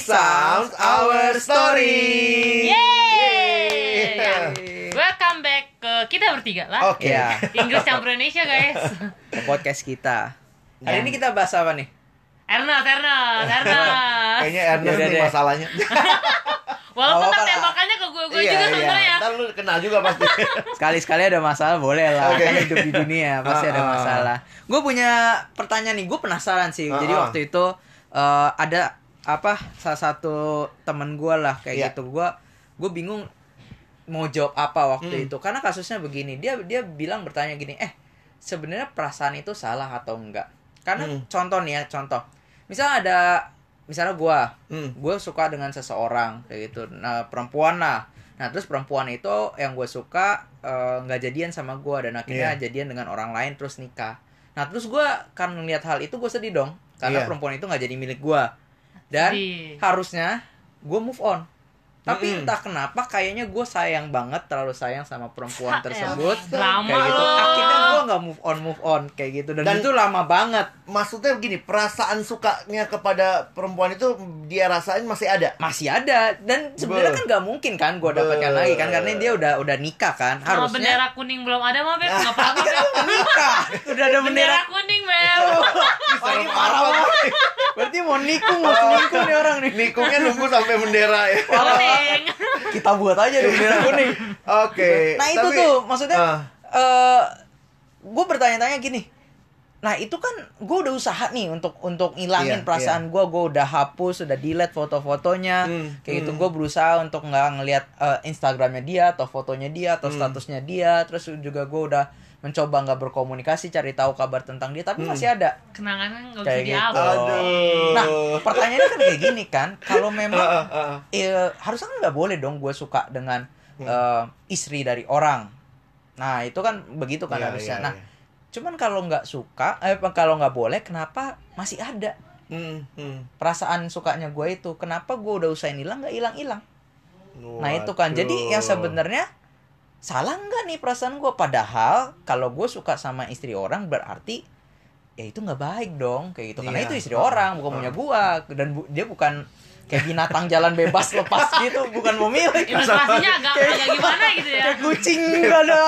sounds our story. Yeay. Welcome back ke kita bertiga lah. Oke. Ya, Inggris campur Indonesia guys. podcast kita. Hari Ya. ini kita bahas apa nih? Ernest, Ernest, Ernest. Kayaknya Ernest Yaudah nih deh. masalahnya. Walaupun lah. tembakannya ke gue gue Iya, juga iya. sebenarnya. Ntar lu kenal juga pasti. Sekali-sekali ada masalah boleh lah. Oke. Kan hidup di dunia pasti ada Ah, ah. masalah. Gue punya pertanyaan nih. Gue penasaran sih. Ah, Jadi waktu itu eh, ada apa salah satu temen gue lah kayak Iya. gitu. Gue gue bingung mau jawab apa waktu Hmm. itu. Karena kasusnya begini. Dia dia bilang bertanya gini. Eh sebenarnya perasaan itu salah atau enggak? Karena Hmm. contoh nih ya contoh. Misalnya ada misalnya gue Hmm. gue suka dengan seseorang kayak gitu nah perempuan lah nah terus perempuan itu yang gue suka eh, nggak jadian sama gue dan akhirnya Iya. jadian dengan orang lain terus nikah nah terus gue kan ngeliat hal itu gue sedih dong karena Iya. perempuan itu nggak jadi milik gue dan Sedih. harusnya gue move on. Tapi Mm-mm. entah kenapa kayaknya gue sayang banget terlalu sayang sama perempuan Ya, tersebut. Kayak gitu. akhirnya gue nggak move on move on kayak gitu dan, Dan- itu lama banget Maksudnya begini, perasaan sukanya kepada perempuan itu dia rasain masih ada. masih ada dan sebenarnya Be. kan nggak mungkin kan gue dapatkan lagi kan karena dia udah udah nikah kan Kalau harusnya bendera kuning belum ada mah Beb, enggak apa-apa nikah udah ada Bendera bendera kuning Beb. Wah, ini parah banget berarti mau nikung mau selingkuh nih orang nih Nikungnya nunggu sampai bendera ya. Kuning. kita buat aja deh bendera kuning Oke. nah itu tapi- tuh maksudnya Ah. eh gue bertanya-tanya gini nah itu kan gue udah usaha nih untuk untuk ngilangin Iya, perasaan gue gue udah hapus udah delete foto-fotonya Hmm, kayak gitu hmm. gue berusaha untuk nggak ngelihat eh, Instagramnya dia atau fotonya dia atau Hmm. statusnya dia terus juga gue udah mencoba nggak berkomunikasi cari tahu kabar tentang dia tapi Hmm. masih ada Kenangannya enggak bisa Kayak gitu. Aduh. nah pertanyaannya kan kayak gini kan kalau memang Ah, ah, ah. eh, harusnya kan nggak boleh dong gue suka dengan eh, istri dari orang nah itu kan begitu kan Iya, harusnya. iya, nah iya. cuman kalau nggak suka eh kalau nggak boleh kenapa masih ada? Hmm, hmm. perasaan sukanya gue itu kenapa gue udah usahain hilang nggak hilang hilang nah itu kan. Jadi yang sebenarnya salah nggak nih perasaan gue padahal kalau gue suka sama istri orang berarti ya itu nggak baik dong kayak gitu. Karena Iya. itu istri orang bukan punya gue dan bu- dia bukan kayak binatang jalan bebas lepas gitu bukan pemilik Ilustrasinya agak agak gimana gitu ya. kayak kucing nggak ada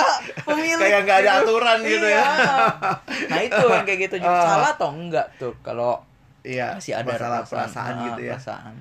pemilik Kayak nggak ada aturan gitu ya. Iya. nah itu yang kayak gitu Ah. salah atau enggak tuh kalau Iya, masih ada masalah perasaan, perasaan Ah, gitu ya. perasaan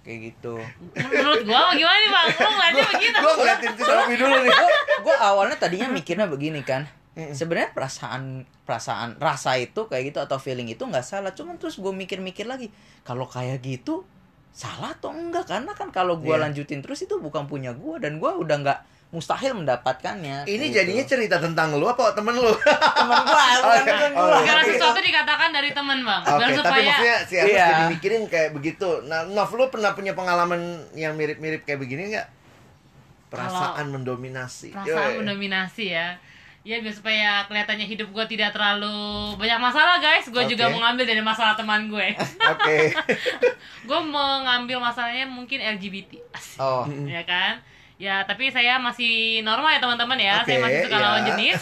kayak gitu Menurut gua gimana nih Bang? Lu ngeliatnya begitu. Gua ngeliatin si Sofi dulu nih. gue awalnya tadinya mikirnya begini kan Mm-mm. sebenarnya perasaan perasaan rasa itu kayak gitu atau feeling itu nggak salah cuman terus gue mikir-mikir lagi kalau kayak gitu salah atau enggak karena kan kalau gue Iya. lanjutin terus itu bukan punya gue dan gue udah nggak mustahil mendapatkannya Ini Gitu. jadinya cerita tentang lu apa temen lu? teman gue bukan Oke. temen Oh, gue Segala Oke. sesuatu dikatakan dari teman Bang. Oke, Biar tapi supaya maksudnya si Ernest Iya. jadi mikirin kayak begitu. Nah, Nov, lu pernah punya pengalaman yang mirip-mirip kayak begini nggak? Perasaan mendominasi. perasaan Yoi. mendominasi ya. Ya biar supaya kelihatannya hidup gue tidak terlalu banyak masalah guys. Gue juga Oke. mengambil dari masalah teman gue. Oke. gue mengambil masalahnya mungkin LGBT. Oh ya kan ya tapi saya masih normal ya teman-teman ya saya Oke, masih suka ya. lawan jenis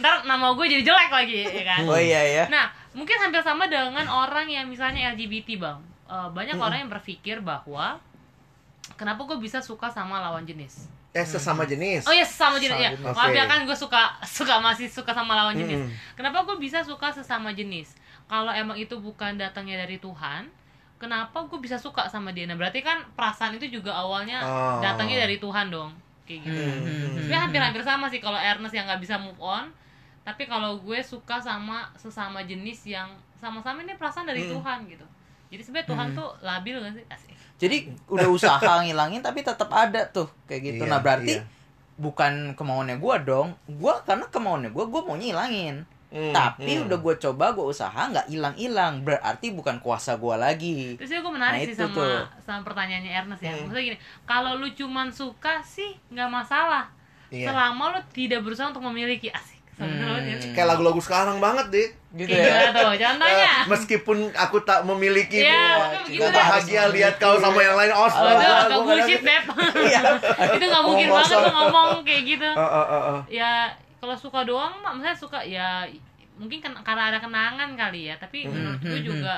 ntar nama gue jadi jelek lagi ya kan oh iya ya nah mungkin hampir sama dengan orang yang misalnya LGBT bang Eh, banyak Hmm. orang yang berpikir bahwa kenapa gue bisa suka sama lawan jenis Eh sesama jenis. oh ya sesama jenis ya maaf ya kan gue suka suka masih suka sama lawan jenis Mm. kenapa gue bisa suka sesama jenis kalau emang itu bukan datangnya dari Tuhan kenapa gue bisa suka sama dia nah berarti kan perasaan itu juga awalnya Oh. datangnya dari Tuhan dong kayak gitu Hmm. sebenarnya hampir-hampir sama sih kalau Ernest yang nggak bisa move on tapi kalau gue suka sama sesama jenis yang sama-sama ini perasaan dari Hmm. Tuhan gitu jadi sebenarnya Tuhan tuh labil gak sih Asik. jadi udah usaha ngilangin tapi tetap ada tuh kayak gitu Iya, nah berarti iya. bukan kemauannya gue dong gue karena kemauannya gue gue maunya hilangin Hmm, tapi hmm. udah gue coba gue usaha nggak hilang hilang berarti bukan kuasa gue lagi Terus gue menarik Nah, sih sama tuh. sama pertanyaannya Ernest ya. Hmm. Maksudnya gini, kalau lu cuman suka sih nggak masalah. Iya. Selama lu tidak berusaha untuk memiliki asik. Hmm. Kayak lagu-lagu sekarang banget deh. gitu ya gimana tuh? Contohnya. Meskipun aku tak memiliki Iya, gua, gua dah. bahagia lihat kau sama yang lain. Oh, Oh, itu agak bullshit, Beb. Iya. itu nggak mungkin Oh, banget lu ngomong kayak gitu. Oh, oh, oh, oh. Ya, kalau suka doang mah, misalnya suka ya mungkin ken- karena ada kenangan kali ya. Tapi Hmm, menurut gue hmm, juga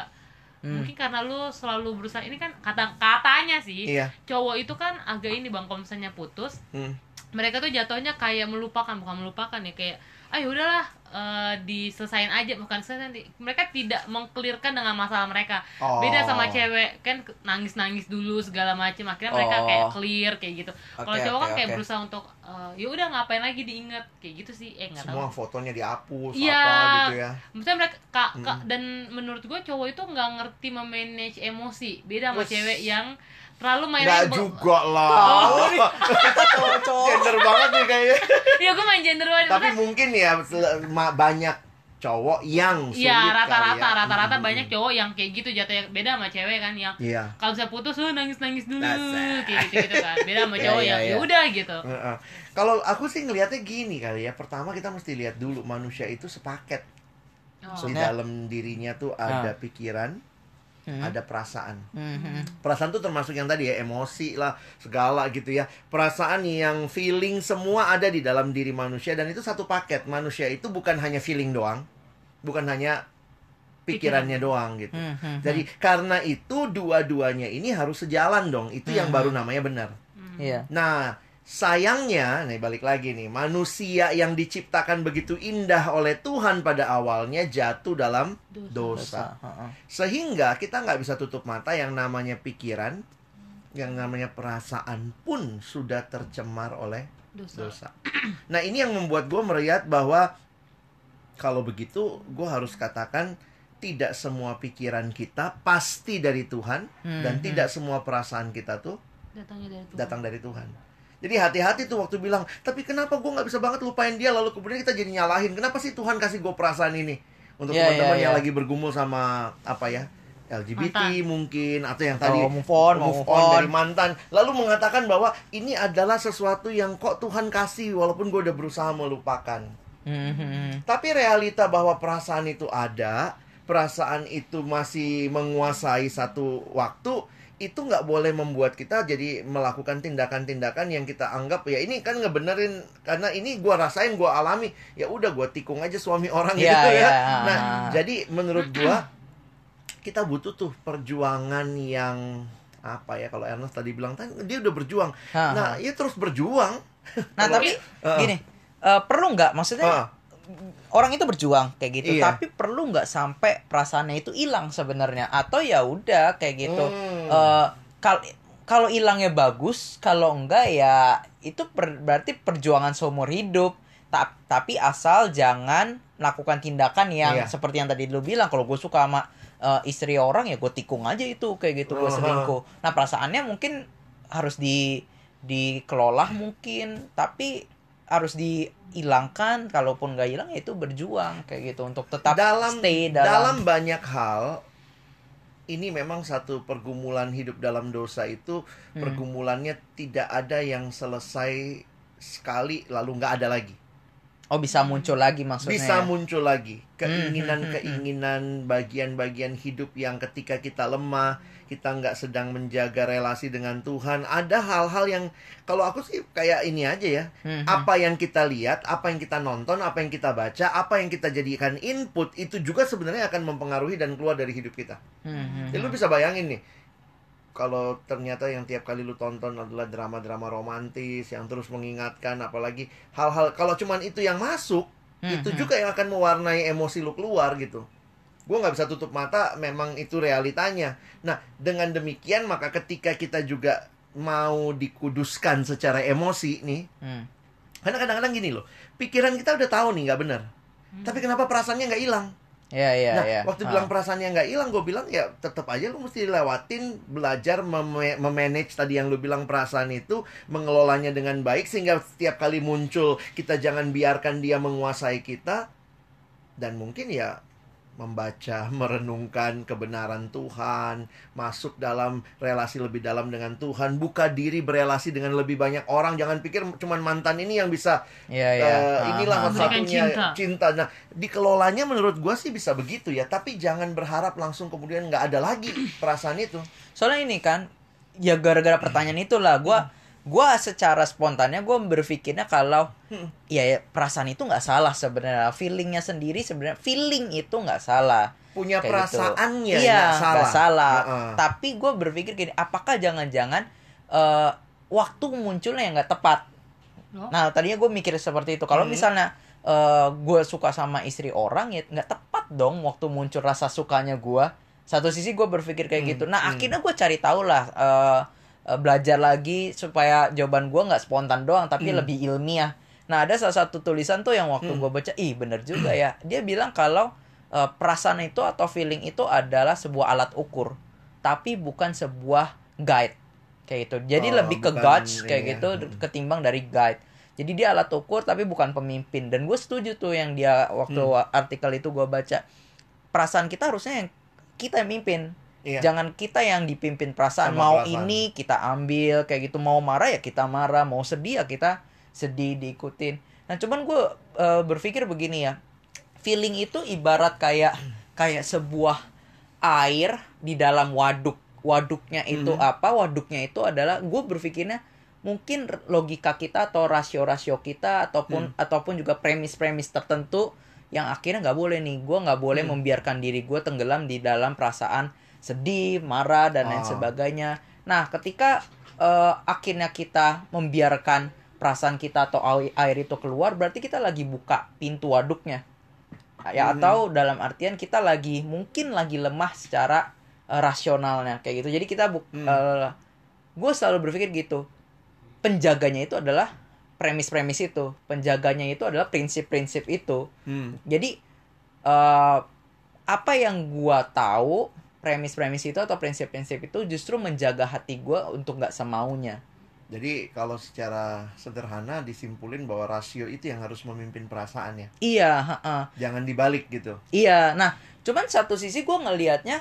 Hmm. mungkin karena lu selalu berusaha ini kan kata katanya sih Iya. cowok itu kan agak ini bang kalau misalnya putus Hmm. mereka tuh jatuhnya kayak melupakan bukan melupakan ya kayak ah udahlah eh, diselesain aja bukan selesai nanti mereka tidak mengkelirkan dengan masalah mereka Oh. beda sama cewek kan nangis nangis dulu segala macam akhirnya mereka Oh. kayak clear kayak gitu kalau Oke, cowok oke, kan kayak oke. berusaha untuk eh, ya udah ngapain lagi diingat kayak gitu sih eh nggak tahu Semua fotonya dihapus Iya. apa gitu ya. Maksudnya mereka kak, Hmm. kak dan menurut gue cowok itu nggak ngerti memanage emosi beda sama Wes. cewek yang terlalu main Enggak be- juga lah. kita cowok-cowok Gender banget nih kayaknya. ya gue main gender banget Tapi mungkin ya banyak cowok yang sulit Iya kali rata-rata ya. rata-rata Hmm. banyak cowok yang kayak gitu jatuhnya beda sama cewek kan yang Iya. kalau bisa putus lu nangis nangis dulu kayak gitu gitu kan beda sama Iya, cowok iya, yang iya. ya udah gitu Heeh. Kalau aku sih ngelihatnya gini kali ya. Pertama kita mesti lihat dulu manusia itu sepaket. Oh. Di dalam dirinya tuh ada pikiran, Hmm. ada perasaan. Hmm. Perasaan tuh termasuk yang tadi ya emosi lah segala gitu ya. Perasaan yang feeling semua ada di dalam diri manusia dan itu satu paket. Manusia itu bukan hanya feeling doang, bukan hanya pikirannya doang gitu. Hmm, hmm, Jadi karena itu dua-duanya ini harus sejalan dong. Itu yang Hmm. baru namanya benar. Hmm. Iya. Nah, sayangnya, nih balik lagi nih, manusia yang diciptakan begitu indah oleh Tuhan pada awalnya jatuh dalam Dosa. Sehingga kita nggak bisa tutup mata yang namanya pikiran, yang namanya perasaan pun sudah tercemar oleh dosa, dosa. Nah, ini yang membuat gue melihat bahwa kalau begitu, gue harus katakan tidak semua pikiran kita pasti dari Tuhan Hmm, dan hmm. tidak semua perasaan kita tuh datangnya dari Tuhan datang dari Tuhan. Jadi hati-hati tuh waktu bilang, tapi kenapa gue nggak bisa banget lupain dia lalu kemudian kita jadi nyalahin. Kenapa sih Tuhan kasih gue perasaan ini? Untuk Iya, teman-teman iya, yang iya. lagi bergumul sama apa ya LGBT Mantan. mungkin atau yang tadi Oh, move on, move move on on. dari mantan, lalu mengatakan bahwa ini adalah sesuatu yang kok Tuhan kasih walaupun gue udah berusaha melupakan. Hmm. Tapi realita bahwa perasaan itu ada, perasaan itu masih menguasai satu waktu, itu nggak boleh membuat kita jadi melakukan tindakan-tindakan yang kita anggap ya ini kan ngebenerin karena ini gua rasain gua alami ya udah gua tikung aja suami orang Iya, gitu ya. iya. Nah jadi menurut gua kita butuh tuh perjuangan yang apa ya kalau Ernest tadi bilang dia udah berjuang. Ha, Nah ya terus berjuang. Nah Kalau- tapi Heeh. gini, eh, perlu nggak maksudnya Heeh. Orang itu berjuang kayak gitu, Iya. tapi perlu nggak sampai perasaannya itu hilang sebenarnya atau ya udah kayak gitu. Hmm. Eh, kal- kalau hilangnya bagus, kalau enggak ya itu per- berarti perjuangan seumur hidup. Ta- tapi asal jangan melakukan tindakan yang Iya. seperti yang tadi lu bilang kalau gue suka sama eh, istri orang ya gue tikung aja itu kayak gitu gue selingkuh. Nah perasaannya mungkin harus di dikelola mungkin tapi harus dihilangkan kalaupun nggak hilang ya itu berjuang kayak gitu untuk tetap dalam stay dalam dalam, banyak hal ini memang satu pergumulan hidup dalam dosa itu Hmm. pergumulannya tidak ada yang selesai sekali lalu nggak ada lagi oh bisa muncul lagi maksudnya bisa ya? muncul lagi Hmm, keinginan-keinginan bagian-bagian hidup yang ketika kita lemah kita nggak sedang menjaga relasi dengan Tuhan ada hal-hal yang kalau aku sih kayak ini aja ya Hmm, hmm. apa yang kita lihat, apa yang kita nonton, apa yang kita baca, apa yang kita jadikan input itu juga sebenarnya akan mempengaruhi dan keluar dari hidup kita. Hmm, hmm, Jadi lu bisa bayangin nih, kalau ternyata yang tiap kali lu tonton adalah drama-drama romantis yang terus mengingatkan, apalagi hal-hal kalau cuman itu yang masuk, Hmm, itu hmm. juga yang akan mewarnai emosi lu keluar gitu. Gue nggak bisa tutup mata, memang itu realitanya. Nah, dengan demikian maka ketika kita juga mau dikuduskan secara emosi nih, Hmm. karena kadang-kadang gini loh, pikiran kita udah tahu nih nggak benar. Tapi kenapa perasaannya nggak hilang? Ya ya nah, ya waktu Ah. bilang perasaannya nggak hilang, gue bilang ya tetap aja lu mesti lewatin, belajar mem- memanage tadi yang lu bilang perasaan itu, mengelolanya dengan baik sehingga setiap kali muncul kita jangan biarkan dia menguasai kita dan mungkin ya membaca, merenungkan kebenaran Tuhan, masuk dalam relasi lebih dalam dengan Tuhan, buka diri berelasi dengan lebih banyak orang, jangan pikir cuman mantan ini yang bisa ya ya Ah, inilah ah. Memberikan satu-satunya cinta. cinta. Nah, dikelolanya menurut gua sih bisa begitu ya, tapi jangan berharap langsung kemudian nggak ada lagi perasaan itu. soalnya ini kan ya gara-gara pertanyaan itulah gua gua secara spontannya gue berpikirnya kalau Hmm. ya, ya, perasaan itu nggak salah sebenarnya feelingnya sendiri sebenarnya feeling itu nggak salah Punya Kayak gitu. perasaannya iya nggak salah. nggak salah Heeh. tapi gue berpikir gini apakah jangan-jangan eh, waktu munculnya yang nggak tepat Loh? nah tadinya gue mikir seperti itu kalau Hmm. misalnya gue suka sama istri orang ya nggak tepat dong waktu muncul rasa sukanya gue satu sisi gue berpikir kayak Hmm, gitu nah hmm. akhirnya gue cari tahu lah eh, eh, belajar lagi supaya jawaban gue nggak spontan doang tapi Hmm. lebih ilmiah nah ada salah satu tulisan tuh yang waktu Hmm. gue baca ih bener juga ya dia bilang kalau eh, perasaan itu atau feeling itu adalah sebuah alat ukur tapi bukan sebuah guide kayak gitu jadi Oh, lebih ke gauge kayak ya. gitu Hmm. ketimbang dari guide jadi dia alat ukur tapi bukan pemimpin dan gue setuju tuh yang dia waktu Hmm. artikel itu gue baca perasaan kita harusnya yang kita yang mimpin Iya. jangan kita yang dipimpin perasaan Sama mau perasaan. ini kita ambil kayak gitu mau marah ya kita marah mau sedih ya kita sedih diikutin nah cuman gue eh, berpikir begini ya feeling itu ibarat kayak kayak sebuah air di dalam waduk waduknya itu Mhm. apa waduknya itu adalah gue berpikirnya mungkin logika kita atau rasio-rasio kita ataupun ataupun juga premis-premis tertentu yang akhirnya nggak boleh nih gue nggak boleh Hmm. membiarkan diri gue tenggelam di dalam perasaan sedih marah dan lain Ah. sebagainya nah ketika eh, akhirnya kita membiarkan perasaan kita atau ai- air itu keluar berarti kita lagi buka pintu waduknya ya Hmm. atau dalam artian kita lagi mungkin lagi lemah secara eh, rasionalnya kayak gitu jadi kita bu Hmm. gue selalu berpikir gitu penjaganya itu adalah premis-premis itu penjaganya itu adalah prinsip-prinsip itu Hmm. jadi eh apa yang gua tahu premis-premis itu atau prinsip-prinsip itu justru menjaga hati gua untuk nggak semaunya Jadi kalau secara sederhana disimpulin bahwa rasio itu yang harus memimpin perasaannya. iya ha-ha. Jangan dibalik gitu. iya nah cuman satu sisi gua ngelihatnya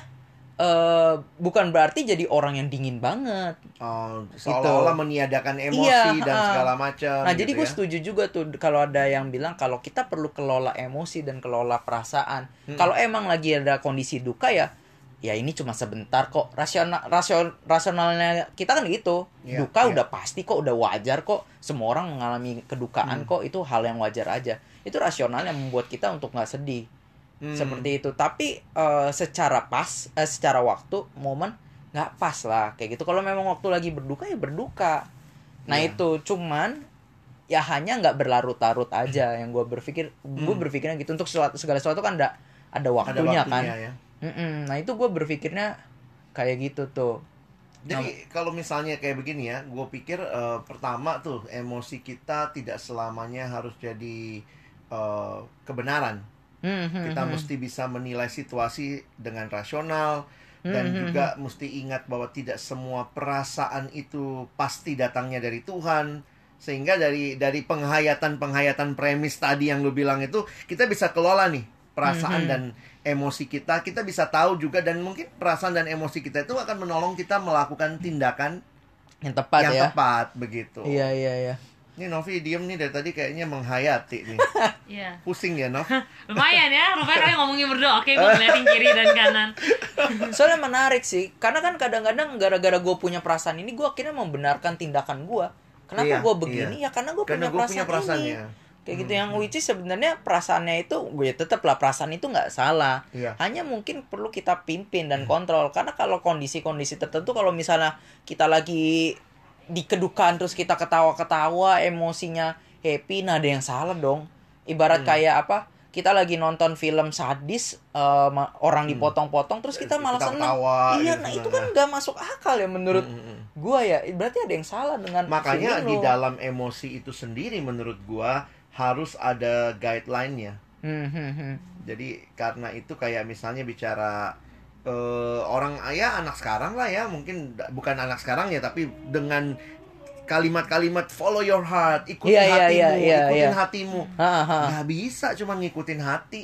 eh bukan berarti jadi orang yang dingin banget Oh, seolah-olah meniadakan emosi Iya, dan ha. segala macam. Nah, jadi gitu gue ya. setuju juga tuh kalau ada yang bilang kalau kita perlu kelola emosi dan kelola perasaan. Hmm. Kalau emang lagi ada kondisi duka ya, ya ini cuma sebentar kok. Rasional rasion, rasionalnya kita kan gitu. Iya, duka iya. udah pasti kok, udah wajar kok. Semua orang mengalami kedukaan Hmm. kok. Itu hal yang wajar aja. Itu rasional yang membuat kita untuk nggak sedih. Hmm. Seperti itu. Tapi eh, secara pas, eh, secara waktu, momen nggak pas lah kayak gitu. Kalau memang waktu lagi berduka ya berduka. Nah Iya. itu cuman ya hanya nggak berlarut-larut aja yang gue berpikir gue Hmm. berpikirnya gitu untuk segala sesuatu kan ada ada ada waktunya, waktunya kan ya. Mm-mm. nah itu gue berpikirnya kayak gitu tuh Jadi kalau misalnya kayak begini ya, gue pikir eh, pertama tuh emosi kita tidak selamanya harus jadi eh, kebenaran. Hmm, hmm, Kita hmm. mesti bisa menilai situasi dengan rasional dan Hmm, hmm, juga mesti ingat bahwa tidak semua perasaan itu pasti datangnya dari Tuhan. Sehingga dari dari penghayatan-penghayatan premis tadi yang lu bilang itu kita bisa kelola nih perasaan Mhm. dan emosi kita. Kita bisa tahu juga dan mungkin perasaan dan emosi kita itu akan menolong kita melakukan tindakan yang tepat yang ya tepat begitu. iya iya iya Ini Novi diem nih dari tadi kayaknya menghayati nih. Iya. Pusing ya, Nov? Lumayan ya, rupanya kalian ngomongin berdua. Oke, gue ngeliatin kiri dan kanan. soalnya menarik sih karena kan kadang-kadang gara-gara gue punya perasaan ini gue akhirnya membenarkan tindakan gue kenapa Iya, gue begini ya karena gue punya, perasaan punya perasaannya. ini kayak gitu Hmm, yang which is sebenarnya perasaannya itu gue ya tetap lah perasaan itu nggak salah. Iya. hanya mungkin perlu kita pimpin dan kontrol. Karena kalau kondisi-kondisi tertentu kalau misalnya kita lagi di kedukaan terus kita ketawa-ketawa emosinya happy nah ada yang salah dong. Ibarat Hmm. kayak apa kita lagi nonton film sadis ma- orang Hmm. dipotong-potong terus kita malah seneng. ketawa iya gitu, nah itu seneng, kan nggak masuk akal ya menurut Mm, mm, mm. gua ya. Berarti ada yang salah dengan Makanya di dalam emosi itu sendiri menurut gua harus ada guideline-nya. Hmm, hmm, hmm. Jadi karena itu kayak misalnya bicara eh, orang ya anak sekarang lah ya, mungkin bukan anak sekarang ya tapi dengan kalimat-kalimat follow your heart, ikutin Iya, iya, hatimu, iya, iya, ikutin iya. hatimu. Ha, ha. Nggak bisa cuma ngikutin hati.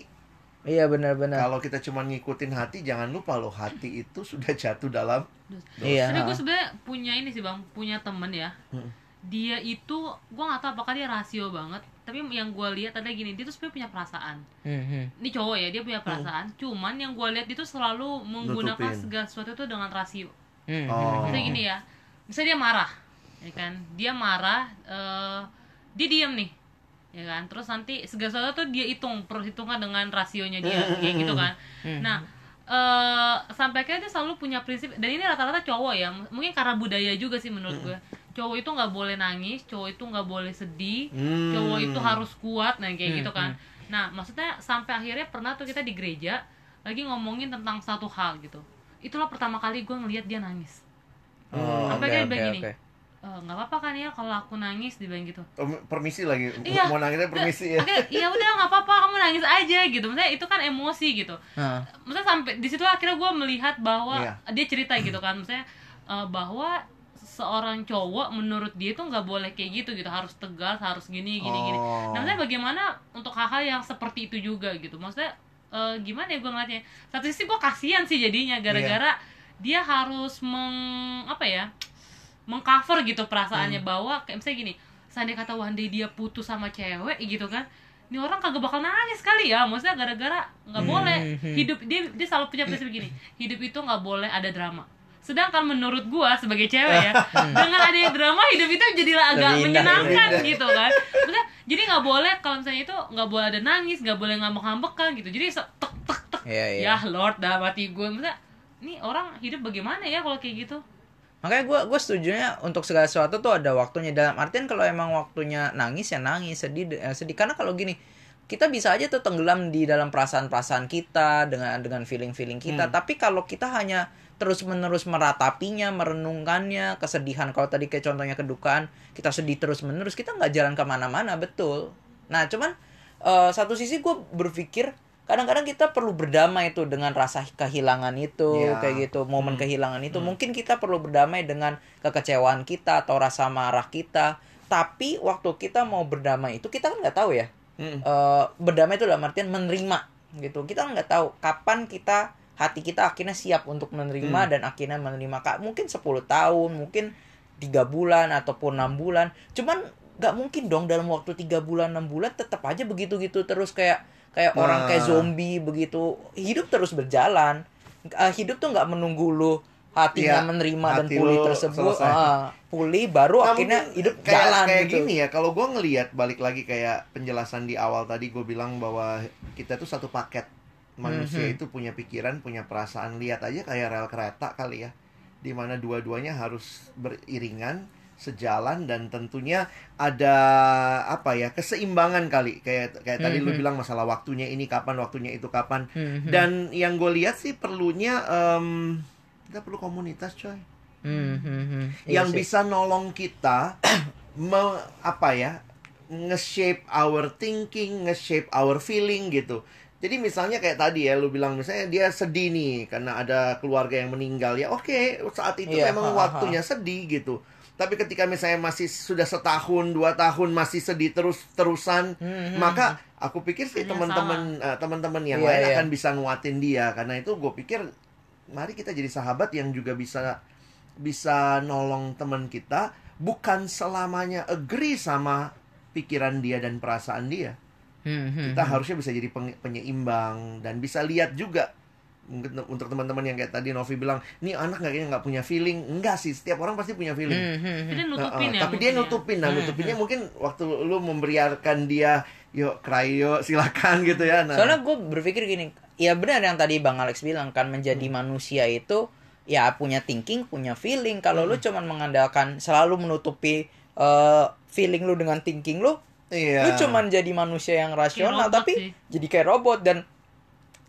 iya benar-benar Kalau kita cuma ngikutin hati, jangan lupa loh hati itu sudah jatuh dalam iya Tapi gue sebenarnya punya ini sih bang, punya temen ya. Hmm. Dia itu, gue nggak tahu apakah dia rasio banget. Tapi yang gue lihat ada gini, dia tuh sebenarnya punya perasaan. Hmm, hmm. Ini cowok ya, dia punya perasaan. Cuman yang gue lihat dia tuh selalu menggunakan Nutupin. segala sesuatu itu dengan rasio. Hmm, Oh. hmm, Misalnya gini ya, misalnya dia marah, ya kan dia marah eh, dia diam nih ya kan terus nanti segala sesuatu tuh dia hitung perhitungan dengan rasionya dia kayak gitu kan nah eh sampai akhirnya dia selalu punya prinsip dan ini rata-rata cowok ya mungkin karena budaya juga sih menurut gue cowok itu nggak boleh nangis cowok itu nggak boleh sedih Hmm. cowok itu harus kuat nah kayak gitu kan nah maksudnya sampai akhirnya pernah tuh kita di gereja lagi ngomongin tentang satu hal gitu itulah pertama kali gue ngelihat dia nangis Oh, Sampai oke, dia oke, bilang gini, oke. "Eh, nggak apa-apa kan ya kalau aku nangis dibilang gitu Oh, permisi lagi. Iya. Mau nangisnya permisi ya. Oke, ya udah nggak apa-apa kamu nangis aja gitu. Maksudnya itu kan emosi gitu. Nah, Maksudnya sampai di situ akhirnya gue melihat bahwa Iya. dia cerita gitu kan, maksudnya eh, bahwa seorang cowok menurut dia itu nggak boleh kayak gitu gitu, harus tegas, harus gini gini gini. Oh. Nah, maksudnya bagaimana untuk hal-hal yang seperti itu juga gitu. Maksudnya eh, gimana ya gue ngeliatnya? Satu sisi gue kasihan sih jadinya gara-gara dia harus meng apa ya? mengcover gitu perasaannya bahwa kayak misalnya gini, seandainya kata one day dia putus sama cewek gitu kan. Ini orang kagak bakal nangis kali ya, maksudnya gara-gara nggak boleh Hmm. hidup dia dia selalu punya prinsip gini, hidup itu nggak boleh ada drama. Sedangkan menurut gua sebagai cewek ya, dengan adanya drama hidup itu jadi agak Lebih indah, menyenangkan lebih gitu kan. Maksudnya jadi nggak boleh kalau misalnya itu nggak boleh ada nangis, nggak boleh ngambek-ngambekan gitu. Jadi tek tek tek. Iya, iya. Ya Lord dah mati gue. Maksudnya ini orang hidup bagaimana ya kalau kayak gitu? Makanya gue gue setujunya untuk segala sesuatu tuh ada waktunya dalam artian kalau emang waktunya nangis ya nangis sedih eh, sedih karena kalau gini kita bisa aja tuh tenggelam di dalam perasaan-perasaan kita dengan dengan feeling-feeling kita. Tapi kalau kita hanya terus menerus meratapinya merenungkannya kesedihan kalau tadi kayak contohnya kedukaan kita sedih terus menerus kita nggak jalan ke mana-mana betul. Nah cuman eh, satu sisi gue berpikir kadang-kadang kita perlu berdamai tuh dengan rasa kehilangan itu Iya. kayak gitu momen kehilangan itu. Mungkin kita perlu berdamai dengan kekecewaan kita atau rasa marah kita. Tapi waktu kita mau berdamai itu kita kan nggak tahu ya Hmm. Eh, berdamai itu dalam artian menerima gitu kita nggak tahu kapan kita hati kita akhirnya siap untuk menerima Hmm. dan akhirnya menerima kak mungkin 10 tahun mungkin tiga bulan ataupun enam bulan cuman nggak mungkin dong dalam waktu tiga bulan enam bulan tetap aja begitu gitu terus kayak kayak orang Nah. kayak zombie begitu hidup terus berjalan Eh, hidup tuh nggak menunggu lu hatinya Iya, menerima dan hati pulih lu tersebut selesai. ah, pulih baru Nah, akhirnya hidup kayak, jalan kayak gitu gini ya kalau gue ngelihat balik lagi kayak penjelasan di awal tadi gue bilang bahwa kita tuh satu paket manusia Mhm. itu punya pikiran punya perasaan lihat aja kayak rel kereta kali ya di mana dua-duanya harus beriringan sejalan dan tentunya ada apa ya keseimbangan kali kayak kayak tadi lu Mhm. bilang masalah waktunya ini kapan waktunya itu kapan Mhm. dan yang gue lihat sih perlunya em, kita perlu komunitas coy Hmm, hmm, hmm. Iya yang sih. bisa nolong kita me, apa ya nge-shape our thinking, nge-shape our feeling gitu. Jadi misalnya kayak tadi ya lu bilang misalnya dia sedih nih karena ada keluarga yang meninggal ya oke saat itu Iya, memang ha, ha, waktunya sedih gitu. Tapi ketika misalnya masih sudah setahun dua tahun masih sedih terus terusan Hmm, hmm, maka aku pikir sih teman-teman eh, teman-teman yang Iya, lain iya. akan bisa nguatin dia karena itu gue pikir mari kita jadi sahabat yang juga bisa bisa nolong teman kita bukan selamanya agree sama pikiran dia dan perasaan dia Hmm, hmm, kita hmm. harusnya bisa jadi penyeimbang dan bisa lihat juga mungkin untuk teman-teman yang kayak tadi Novi bilang ini anak nggak kayaknya nggak punya feeling enggak sih setiap orang pasti punya feeling Hmm, hmm, Tapi hmm. dia Nah, nutupin uh, ya. tapi dia ya. nutupin nah nutupinnya mungkin waktu lu membiarkan dia yuk cry yuk silakan gitu ya nah Soalnya gue berpikir gini, ya benar yang tadi Bang Alex bilang kan menjadi Hmm. manusia itu ya punya thinking, punya feeling. Kalau Hmm. lu cuman mengandalkan selalu menutupi eh, feeling lu dengan thinking lu, iya lu cuman jadi manusia yang rasional tapi sih. jadi kayak robot dan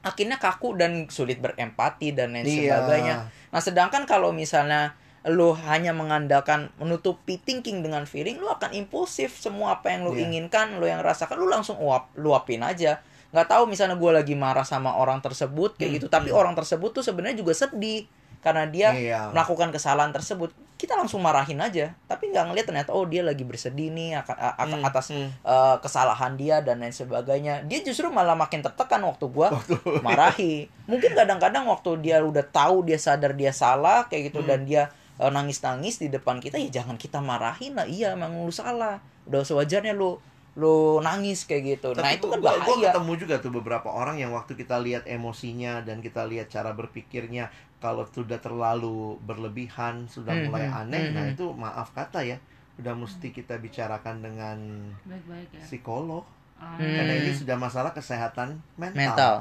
akhirnya kaku dan sulit berempati dan lain Iya. sebagainya. Nah, sedangkan kalau misalnya lu hanya mengandalkan menutupi thinking dengan feeling, lu akan impulsif semua apa yang lu Iya. inginkan, lu yang rasakan, lu langsung uap, luapin aja. Nggak tahu misalnya gue lagi marah sama orang tersebut kayak Hmm, gitu, tapi orang tersebut tuh sebenarnya juga sedih karena dia Iya. melakukan kesalahan tersebut. Kita langsung marahin aja, tapi nggak ngeliat ternyata oh dia lagi bersedih nih Hmm, atas hmm. eh, kesalahan dia dan lain sebagainya. Dia justru malah makin tertekan waktu gua marahi. Mungkin kadang-kadang waktu dia udah tahu dia sadar dia salah kayak gitu Hmm. dan dia eh, nangis-nangis di depan kita ya jangan kita marahin lah. Iya, emang lu salah. Udah sewajarnya lu lu nangis kayak gitu nah Tapi itu kan gua, gua bahaya ketemu juga tuh beberapa orang yang waktu kita lihat emosinya dan kita lihat cara berpikirnya kalau sudah terlalu berlebihan, sudah Hmm, mulai hmm, aneh, hmm, nah hmm. itu maaf kata ya, udah mesti kita bicarakan dengan baik-baik ya psikolog. Hmm. karena ini sudah masalah kesehatan mental. mental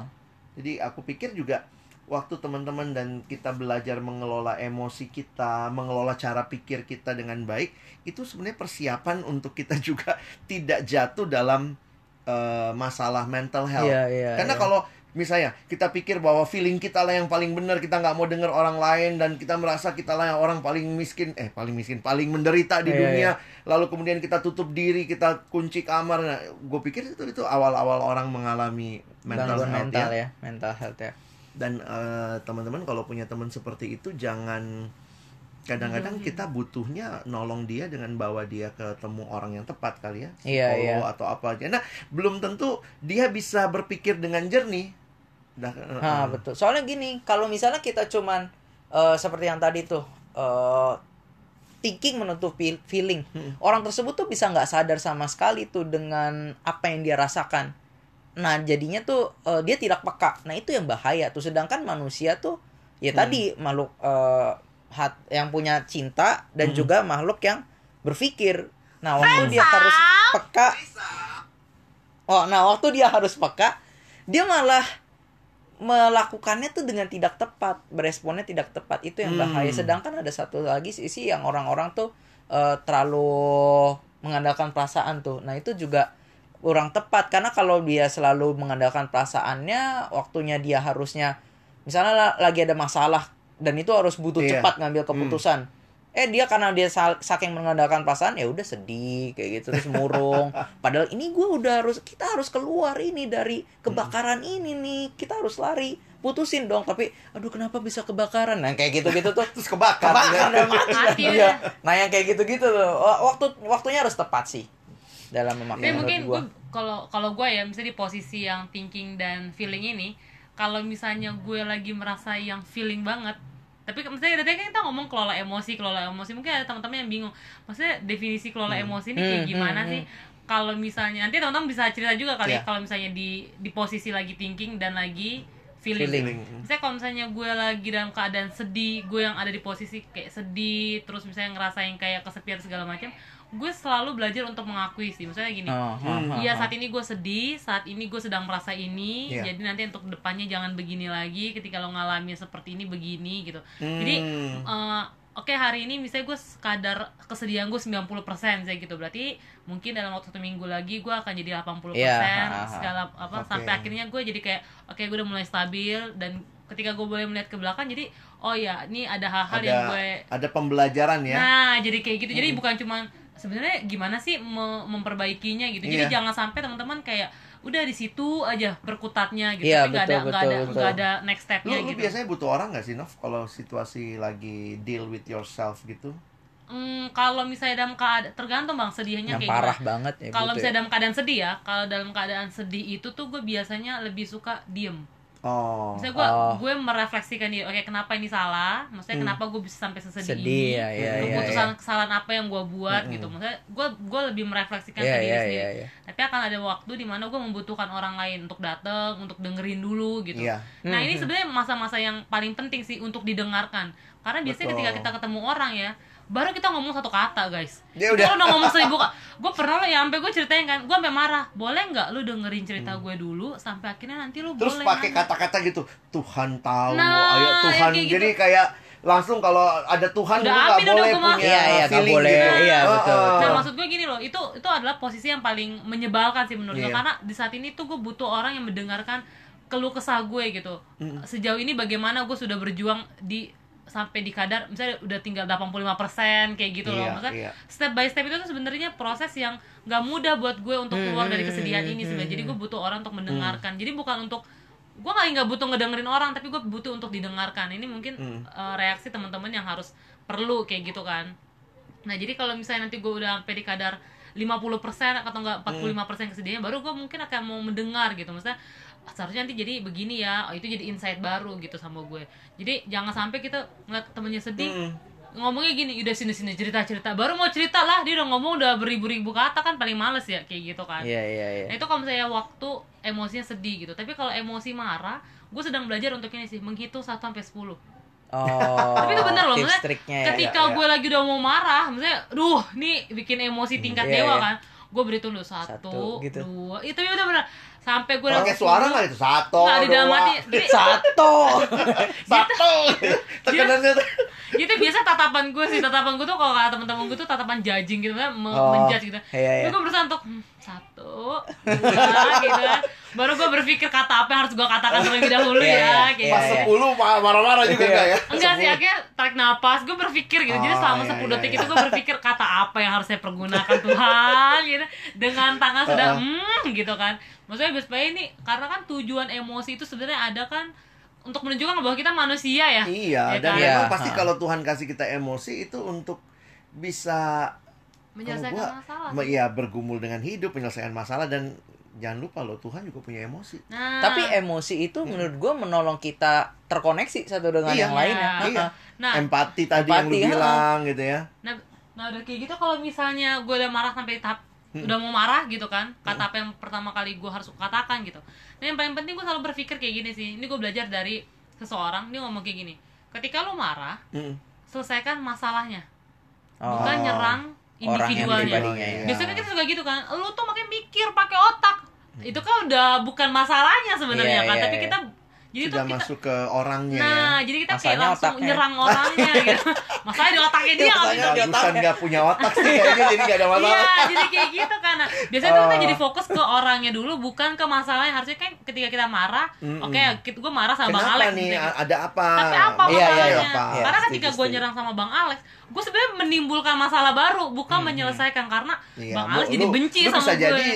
Jadi aku pikir juga waktu teman-teman dan kita belajar mengelola emosi kita, mengelola cara pikir kita dengan baik, itu sebenarnya persiapan untuk kita juga tidak jatuh dalam eh, masalah mental health. Iya, iya, Karena iya. kalau misalnya kita pikir bahwa feeling kita lah yang paling benar, kita nggak mau dengar orang lain dan kita merasa kita lah yang orang paling miskin, eh paling miskin, paling menderita di Iya, dunia. Lalu kemudian kita tutup diri, kita kunci kamar. Nah, gue pikir itu itu awal-awal orang mengalami mental gangguan health mental ya. ya mental health ya Dan eh, teman-teman kalau punya teman seperti itu jangan kadang-kadang kita butuhnya nolong dia dengan bawa dia ketemu orang yang tepat kali ya, Iya, psikolog iya. atau apa aja. Nah, belum tentu dia bisa berpikir dengan jernih. Nah, eh. betul. Soalnya gini, kalau misalnya kita cuman eh, seperti yang tadi tuh eh, thinking menutup feel- feeling, Hmm. orang tersebut tuh bisa nggak sadar sama sekali tuh dengan apa yang dia rasakan. Nah, jadinya tuh eh, dia tidak peka. Nah, itu yang bahaya tuh. Sedangkan manusia tuh ya Hmm. tadi makhluk eh, hat yang punya cinta dan Hmm. juga makhluk yang berpikir. Nah, waktu dia harus peka Oh, nah waktu dia harus peka, dia malah melakukannya tuh dengan tidak tepat, beresponnya tidak tepat. Itu yang bahaya. Hmm. Sedangkan ada satu lagi sisi yang orang-orang tuh eh, terlalu mengandalkan perasaan tuh. Nah, itu juga kurang tepat karena kalau dia selalu mengandalkan perasaannya, waktunya dia harusnya misalnya la- lagi ada masalah dan itu harus butuh Iya. cepat ngambil keputusan. Eh dia karena dia saking mengandalkan perasaan ya udah sedih kayak gitu terus murung. Padahal ini gue udah harus kita harus keluar ini dari kebakaran ini nih. Kita harus lari. Putusin dong tapi aduh kenapa bisa kebakaran? Nah kayak gitu-gitu tuh terus kebakar. kebakar ya. dan mati. Mati udah. Nah yang kayak gitu-gitu tuh wa- waktu waktunya harus tepat sih dalam memakai mungkin gua. gue kalau kalau gue ya misalnya di posisi yang thinking dan feeling ini, kalau misalnya gue lagi merasa yang feeling banget, tapi misalnya tadi kan kita ngomong kelola emosi, kelola emosi, mungkin ada teman-teman yang bingung, maksudnya definisi kelola emosi ini kayak Hmm, gimana hmm, sih? Kalau misalnya nanti teman-teman bisa cerita juga kali Iya. kalau misalnya di di posisi lagi thinking dan lagi feeling. Feeling. Misalnya kalau misalnya gue lagi dalam keadaan sedih, gue yang ada di posisi kayak sedih, terus misalnya ngerasain kayak kesepian segala macam, gue selalu belajar untuk mengakui sih. Misalnya gini, Oh, Hmm. Iya saat ini gue sedih, saat ini gue sedang merasa ini, Iya. jadi nanti untuk depannya jangan begini lagi. Ketika lo ngalamin seperti ini begini gitu. Hmm. Jadi eh, oke hari ini misalnya gue kadar kesedihan gue 90% saya gitu. Berarti mungkin dalam waktu satu minggu lagi gue akan jadi 80% Iya, ha, ha. segala apa Oke. sampai akhirnya gue jadi kayak oke gue udah mulai stabil dan ketika gue boleh melihat ke belakang jadi oh ya ini ada hal-hal yang gue ada pembelajaran ya. Nah, jadi kayak gitu. Jadi bukan cuma sebenarnya gimana sih me- memperbaikinya gitu. Jadi Iya. jangan sampai teman-teman kayak udah di situ aja berkutatnya gitu. Iya, Tapi nggak ada betul, nggak ada betul, nggak ada next Lu, stepnya lu gitu. biasanya butuh orang gak sih, Nov? Kalau situasi lagi deal with yourself gitu? Hmm, kalau misalnya dalam keadaan tergantung bang sedihnya yang kayak parah gimana. banget ya Kalau gitu misalnya ya. dalam keadaan sedih ya, kalau dalam keadaan sedih itu tuh gue biasanya lebih suka diem. Oh. Misalnya gue Oh. gue merefleksikan diri, oke kenapa ini salah? Maksudnya Hmm. kenapa gue bisa sampai sesedih sedih ini? ya ya ya keputusan ya. kesalahan apa yang gue buat Mm-mm. gitu maksudnya gue gue lebih merefleksikan Iya ke diri iya sendiri iya iya. tapi akan ada waktu di mana gue membutuhkan orang lain untuk datang untuk dengerin dulu gitu Iya. nah ini Mhm. sebenarnya masa-masa yang paling penting sih untuk didengarkan karena biasanya Betul. ketika kita ketemu orang ya baru kita ngomong satu kata guys Dia udah- udah ngomong seribu kata gue pernah lo ya sampai gue ceritain kan gue sampai marah boleh nggak lu dengerin cerita gue dulu sampai akhirnya nanti lu Hmm. Terus boleh pakai kata-kata gitu, Tuhan tahu, Nah, ayo Tuhan. yang kayak Jadi gitu. kayak langsung kalau ada Tuhan Udah lu nggak boleh punya Iya, iya, feeling boleh. gitu. Iya, betul, betul. Nah maksud gue gini loh, itu itu adalah posisi yang paling menyebalkan sih menurut gue Iya. karena di saat ini tuh gue butuh orang yang mendengarkan keluh kesah gue gitu. Mm. Sejauh ini bagaimana gue sudah berjuang di sampai di kadar misalnya udah tinggal 85% kayak gitu loh. Iya, Maksudnya iya. step by step itu tuh sebenarnya proses yang gak mudah buat gue untuk Hmm, keluar dari hmm, kesedihan hmm, ini hmm, sebenarnya. Jadi hmm. gue butuh orang untuk mendengarkan. Jadi bukan untuk gue nggak nggak butuh ngedengerin orang tapi gue butuh untuk didengarkan ini mungkin Hmm. eh, reaksi teman-teman yang harus perlu kayak gitu kan Nah jadi kalau misalnya nanti gue udah sampai di kadar 50% atau enggak 45% kesedihan baru gue mungkin akan mau mendengar gitu maksudnya "Ah, seharusnya nanti jadi begini ya oh, itu jadi insight baru gitu sama gue jadi jangan sampai kita ngeliat temennya sedih Mm. ngomongnya gini udah sini sini cerita cerita baru mau cerita lah dia udah ngomong udah beribu-ribu kata kan paling males ya kayak gitu kan Iya iya iya. Nah itu kalau misalnya waktu emosinya sedih gitu. Tapi kalau emosi marah, gue sedang belajar untuk ini sih menghitung 1 sampai 10. Oh. Tapi itu bener loh, maksudnya ya. Ketika iya, iya. gue lagi udah mau marah, misalnya, duh, nih bikin emosi tingkat iya, dewa iya. kan. Gue berhitung dulu satu, Satu, gitu. dua, itu udah bener. Sampai gue Pakai suara nggak itu? Satu, Nggak, di dalam hati. Satu. satu. Tekanannya itu biasa tatapan gue sih tatapan gue tuh kalau kata teman-teman gue tuh tatapan judging gitu kan me Oh, menjudge gitu iya, iya. Gue berusaha untuk hmm, satu dua gitu kan baru gue berpikir kata apa yang harus gue katakan terlebih dahulu Iya, ya iya, kayak Pas iya. gitu. sepuluh ma- marah-marah juga Iya. enggak ya? enggak sih akhirnya tarik napas gue berpikir gitu jadi Oh, selama iya, 10 iya, detik iya. itu gue berpikir kata apa yang harus saya pergunakan Tuhan gitu dengan tangan sudah hmm gitu kan maksudnya supaya ini karena kan tujuan emosi itu sebenarnya ada kan untuk menunjukkan bahwa kita manusia ya Iya, Ya dan kan? Iya. memang pasti Ha. kalau Tuhan kasih kita emosi itu untuk bisa menyelesaikan gua, masalah me- ya bergumul dengan hidup, menyelesaikan masalah dan jangan lupa loh Tuhan juga punya emosi. nah Tapi emosi itu menurut gue menolong kita terkoneksi satu dengan Iya, yang lainnya. iya. Iya. nah Empati tadi yang lu Empati, bilang gitu ya. Nah, nah udah kayak gitu kalau misalnya gue udah marah sampai tahap Hmm. udah mau marah gitu kan, kata apa yang pertama kali gue harus katakan gitu. Nah yang paling penting gue selalu berpikir kayak gini sih. Ini gue belajar dari seseorang dia ngomong kayak gini. Ketika lo marah, Mm. selesaikan masalahnya, Oh. bukan Orang individualnya. pribadinya, ya. Biasanya kita suka gitu kan, lo tuh makin mikir pakai otak. Itu kan udah bukan masalahnya sebenarnya Iya, kan, iya, tapi iya. kita jadi Sudah kita masuk ke orangnya Nah, ya. jadi kita kayak Masalahnya langsung otaknya. nyerang orangnya gitu. Masalahnya di otaknya dia nggak Masalahnya bisa di otaknya. nggak punya otak sih kayaknya jadi nggak ada masalah. Iya, jadi kayak gitu kan. Nah, biasanya tuh kita Oh. jadi fokus ke orangnya dulu, bukan ke masalahnya. Harusnya kan ketika kita marah, oke, kita gue marah sama Bang Kenapa Alex. nih? A- Ada apa? Tapi apa Iya, iya, masalahnya? iya. Apa? Iya, Karena Setuju, ketika gue nyerang sama Bang Alex, gue sebenarnya menimbulkan masalah baru, bukan menyelesaikan karena Iya, Bang lu- Alex jadi lu- benci lu sama bisa gue. jadi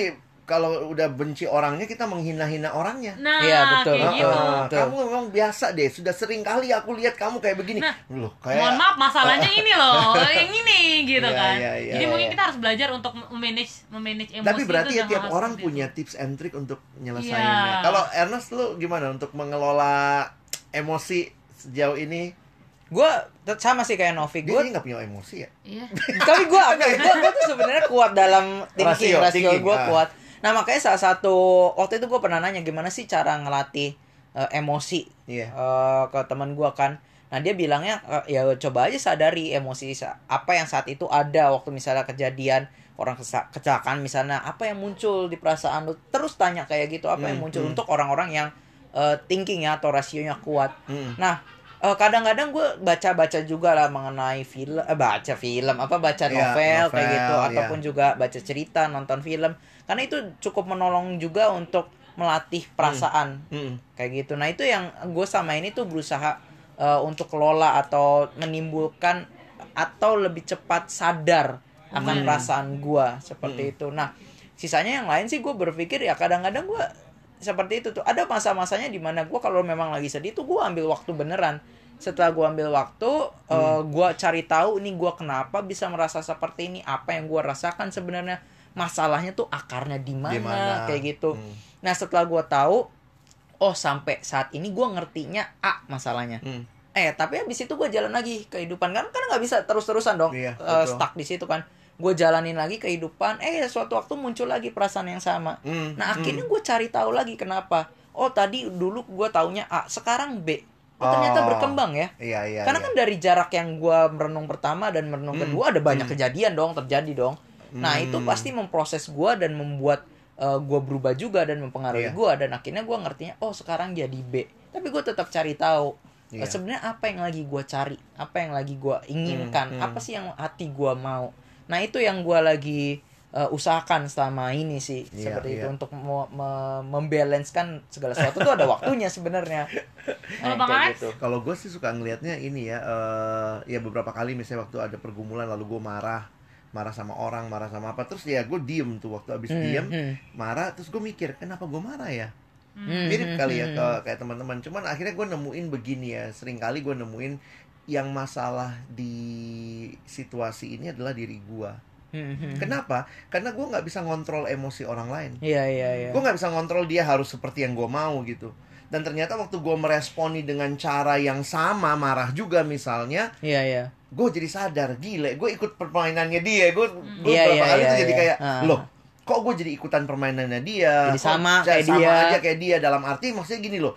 kalau udah benci orangnya kita menghina-hina orangnya. Nah, Iya, betul, kayak gitu. Ah, Betul. kamu memang biasa deh. Sudah sering kali aku lihat kamu kayak begini. Nah, Loh, kayak Mohon maaf, masalahnya ini loh, yang ini gitu Iya, kan. iya, iya, Jadi mungkin iya. kita harus belajar untuk memanage memanage emosi Tapi berarti itu ya tiap orang seperti punya itu. tips and trick untuk nyelesainnya. Iya. Kalau Ernest lu gimana untuk mengelola emosi sejauh ini? Gue sama sih kayak Novi. Dia Gue nggak punya emosi ya? Iya. tapi gue gue gue tuh sebenarnya kuat dalam thinking Rasio, rasio, gue ah. kuat nah makanya salah satu waktu itu gue pernah nanya gimana sih cara ngelatih eh, emosi Iya. eh, ke teman gue kan nah dia bilangnya eh, ya coba aja sadari emosi apa yang saat itu ada waktu misalnya kejadian orang kecelakaan misalnya apa yang muncul di perasaan lu terus tanya kayak gitu apa yang Hmm, muncul hmm. untuk orang-orang yang eh, thinking ya atau rasionya kuat Mm. Nah, eh, kadang-kadang gue baca-baca juga lah mengenai film, eh, baca film, apa baca Iya, novel, kayak novel, gitu, iya. ataupun juga baca cerita, nonton film, karena itu cukup menolong juga untuk melatih perasaan Mm. kayak gitu. Nah itu yang gue sama ini tuh berusaha eh, untuk kelola atau menimbulkan atau lebih cepat sadar akan Hmm. perasaan gue seperti itu. Nah sisanya yang lain sih gue berpikir ya kadang-kadang gue seperti itu tuh ada masa-masanya di mana gue kalau memang lagi sedih tuh gue ambil waktu beneran setelah gue ambil waktu eh, gue cari tahu ini gue kenapa bisa merasa seperti ini apa yang gue rasakan sebenarnya masalahnya tuh akarnya di mana kayak gitu Hmm. nah setelah gue tahu oh sampai saat ini gue ngertinya A masalahnya Mm. eh tapi habis itu gue jalan lagi kehidupan kan kan nggak bisa terus-terusan dong Iya, betul. stuck di situ kan gue jalanin lagi kehidupan eh suatu waktu muncul lagi perasaan yang sama Mm. nah Mm. akhirnya gue cari tahu lagi kenapa oh tadi dulu gue taunya A sekarang B oh ternyata Oh. berkembang ya Iya, iya. karena iya. kan dari jarak yang gue merenung pertama dan merenung Hmm, kedua ada banyak hmm. kejadian dong terjadi dong nah Hmm. itu pasti memproses gue dan membuat gue berubah juga dan mempengaruhi Iya. gue dan akhirnya gue ngertinya oh sekarang jadi B tapi gue tetap cari tahu Iya. Eh, sebenarnya apa yang lagi gue cari apa yang lagi gue inginkan Hmm, hmm. apa sih yang hati gue mau nah itu yang gue lagi eh, usahakan selama ini sih Iya, seperti itu iya. untuk me- me- membalancekan segala sesuatu tuh ada waktunya sebenarnya Kalau Nah, Bang kayak gitu. Kalau gue sih suka ngelihatnya ini ya, eh, ya beberapa kali misalnya waktu ada pergumulan lalu gue marah, marah sama orang, marah sama apa, terus ya gue diem tuh waktu abis Hmm, diem, hmm. marah, terus gue mikir kenapa gue marah ya? Hmm, Mirip hmm, kali ya hmm, ke kayak teman-teman. Cuman akhirnya gue nemuin begini ya, sering kali gue nemuin yang masalah di situasi ini adalah diri gue. Kenapa? Karena gue nggak bisa ngontrol emosi orang lain. Iya iya iya. Gue nggak bisa ngontrol dia harus seperti yang gue mau gitu. Dan ternyata waktu gue meresponi dengan cara yang sama, marah juga misalnya, Iya iya. Gue jadi sadar gile gue ikut permainannya dia gue gue Iya, beberapa iya, kali iya, tuh jadi iya. kayak Ah. loh kok gue jadi ikutan permainannya dia Jadi Kok sama kayak sama dia. aja kayak dia dalam arti maksudnya gini loh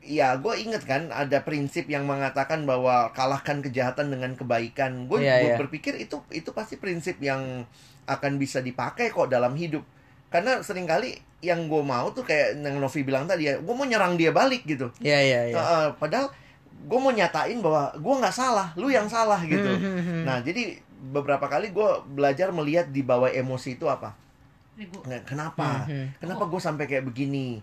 ya gue inget kan ada prinsip yang mengatakan bahwa kalahkan kejahatan dengan kebaikan gue Iya, iya. berpikir itu itu pasti prinsip yang akan bisa dipakai kok dalam hidup karena sering kali yang gue mau tuh kayak yang Novi bilang tadi ya gue mau nyerang dia balik gitu Iya iya iya. Heeh, padahal gue mau nyatain bahwa gue nggak salah, lu yang salah gitu. Hmm, Nah jadi beberapa kali gue belajar melihat di bawah emosi itu apa. Nah, kenapa? Hmm, hmm. Kenapa gue sampai kayak begini?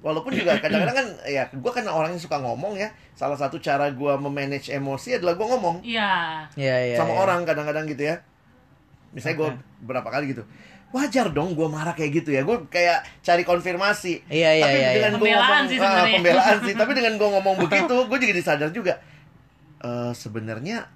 Walaupun juga kadang-kadang kan ya gue kan orang yang suka ngomong ya. Salah satu cara gue memanage emosi adalah gue ngomong Iya. Iya iya. sama iya. orang kadang-kadang gitu ya. Misalnya gue berapa kali gitu. Wajar dong gue marah kayak gitu ya. Gue kayak cari konfirmasi. Iya iya Tapi iya. dengan iya. gue Pembelaan ngomong sih ah, sebenarnya. pembelaan sih, tapi dengan gue ngomong begitu, gue jadi sadar juga. Eh sebenarnya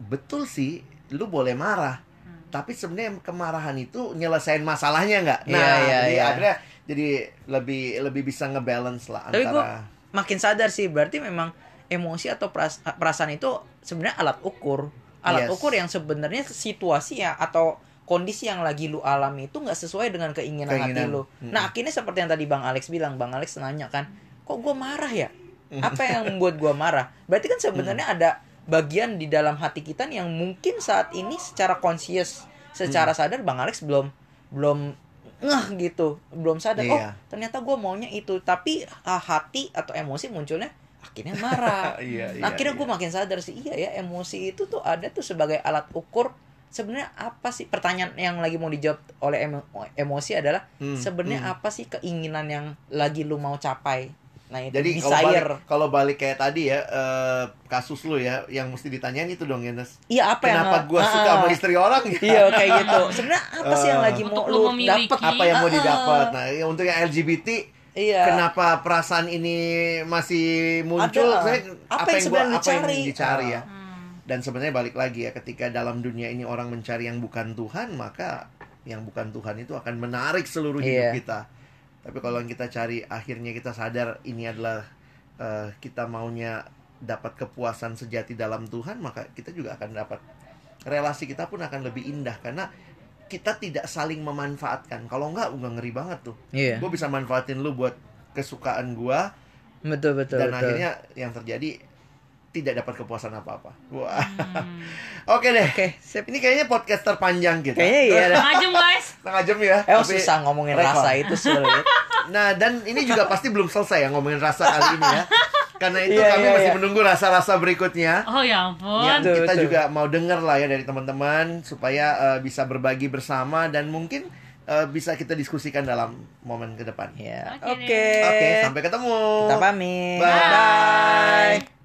betul sih, lu boleh marah. Hmm. Tapi sebenarnya kemarahan itu nyelesain masalahnya nggak? Iya, Nah, iya, jadi iya. akhirnya jadi lebih lebih bisa ngebalance lah Tapi gue antara makin sadar sih berarti memang emosi atau peras- perasaan itu sebenarnya alat ukur. Alat Yes. ukur yang sebenarnya situasi ya atau kondisi yang lagi lu alami itu nggak sesuai dengan keinginan, hati Keinginan. lu. Mm-mm. Nah akhirnya seperti yang tadi Bang Alex bilang, Bang Alex nanya kan, kok gue marah ya? Apa yang membuat gue marah? Berarti kan sebenarnya ada bagian di dalam hati kita nih yang mungkin saat ini secara conscious, secara sadar Bang Alex belum belum ngeh gitu, belum sadar. Oh Iya. ternyata gue maunya itu, tapi ah, hati atau emosi munculnya akhirnya marah. Iya, iya, Nah, akhirnya gue makin sadar sih, iya ya emosi itu tuh ada tuh sebagai alat ukur sebenarnya apa sih pertanyaan yang lagi mau dijawab oleh emo- emosi adalah Hmm, sebenarnya hmm. apa sih keinginan yang lagi lu mau capai nah itu Jadi kalau balik, kalau balik kayak tadi ya eh, kasus lu ya, yang mesti ditanyain itu dong ya Nes. iya apa yang Kenapa gua Ah, suka sama istri orang ya? iya kayak gitu sebenarnya apa sih yang Eh. lagi mau lu dapat Apa yang mau didapat? Nah, ya untuk yang LGBT iya kenapa perasaan ini masih muncul? Ada. Saya, Apa yang gua- sebenarnya apa yang dicari? dicari ya? Hmm. Dan sebenarnya balik lagi ya, ketika dalam dunia ini orang mencari yang bukan Tuhan, maka yang bukan Tuhan itu akan menarik seluruh hidup Iya. kita. Tapi kalau yang kita cari, akhirnya kita sadar ini adalah eh, kita maunya dapat kepuasan sejati dalam Tuhan, maka kita juga akan dapat relasi kita pun akan lebih indah karena kita tidak saling memanfaatkan. Kalau enggak, udah ngeri banget tuh. iya Gue bisa manfaatin lu buat kesukaan gua betul betul dan betul akhirnya yang terjadi tidak dapat kepuasan apa-apa. Wah. Hmm. Oke deh. oke sip Ini kayaknya podcast terpanjang kita. kayaknya iya dah. Setengah jam guys. Setengah jam ya. Eh, tapi susah ngomongin rekor. rasa itu sulit. Nah, dan ini juga pasti belum selesai ya ngomongin rasa kali ini ya. Karena itu Iya, kami iya, masih iya. menunggu rasa-rasa berikutnya. Oh ya ampun. Ya, Betul, kita betul. juga mau denger lah ya dari teman-teman supaya eh, bisa berbagi bersama dan mungkin eh, bisa kita diskusikan dalam momen ke depan. ya Oke oke Oke, sampai ketemu. kita pamit Bye. bye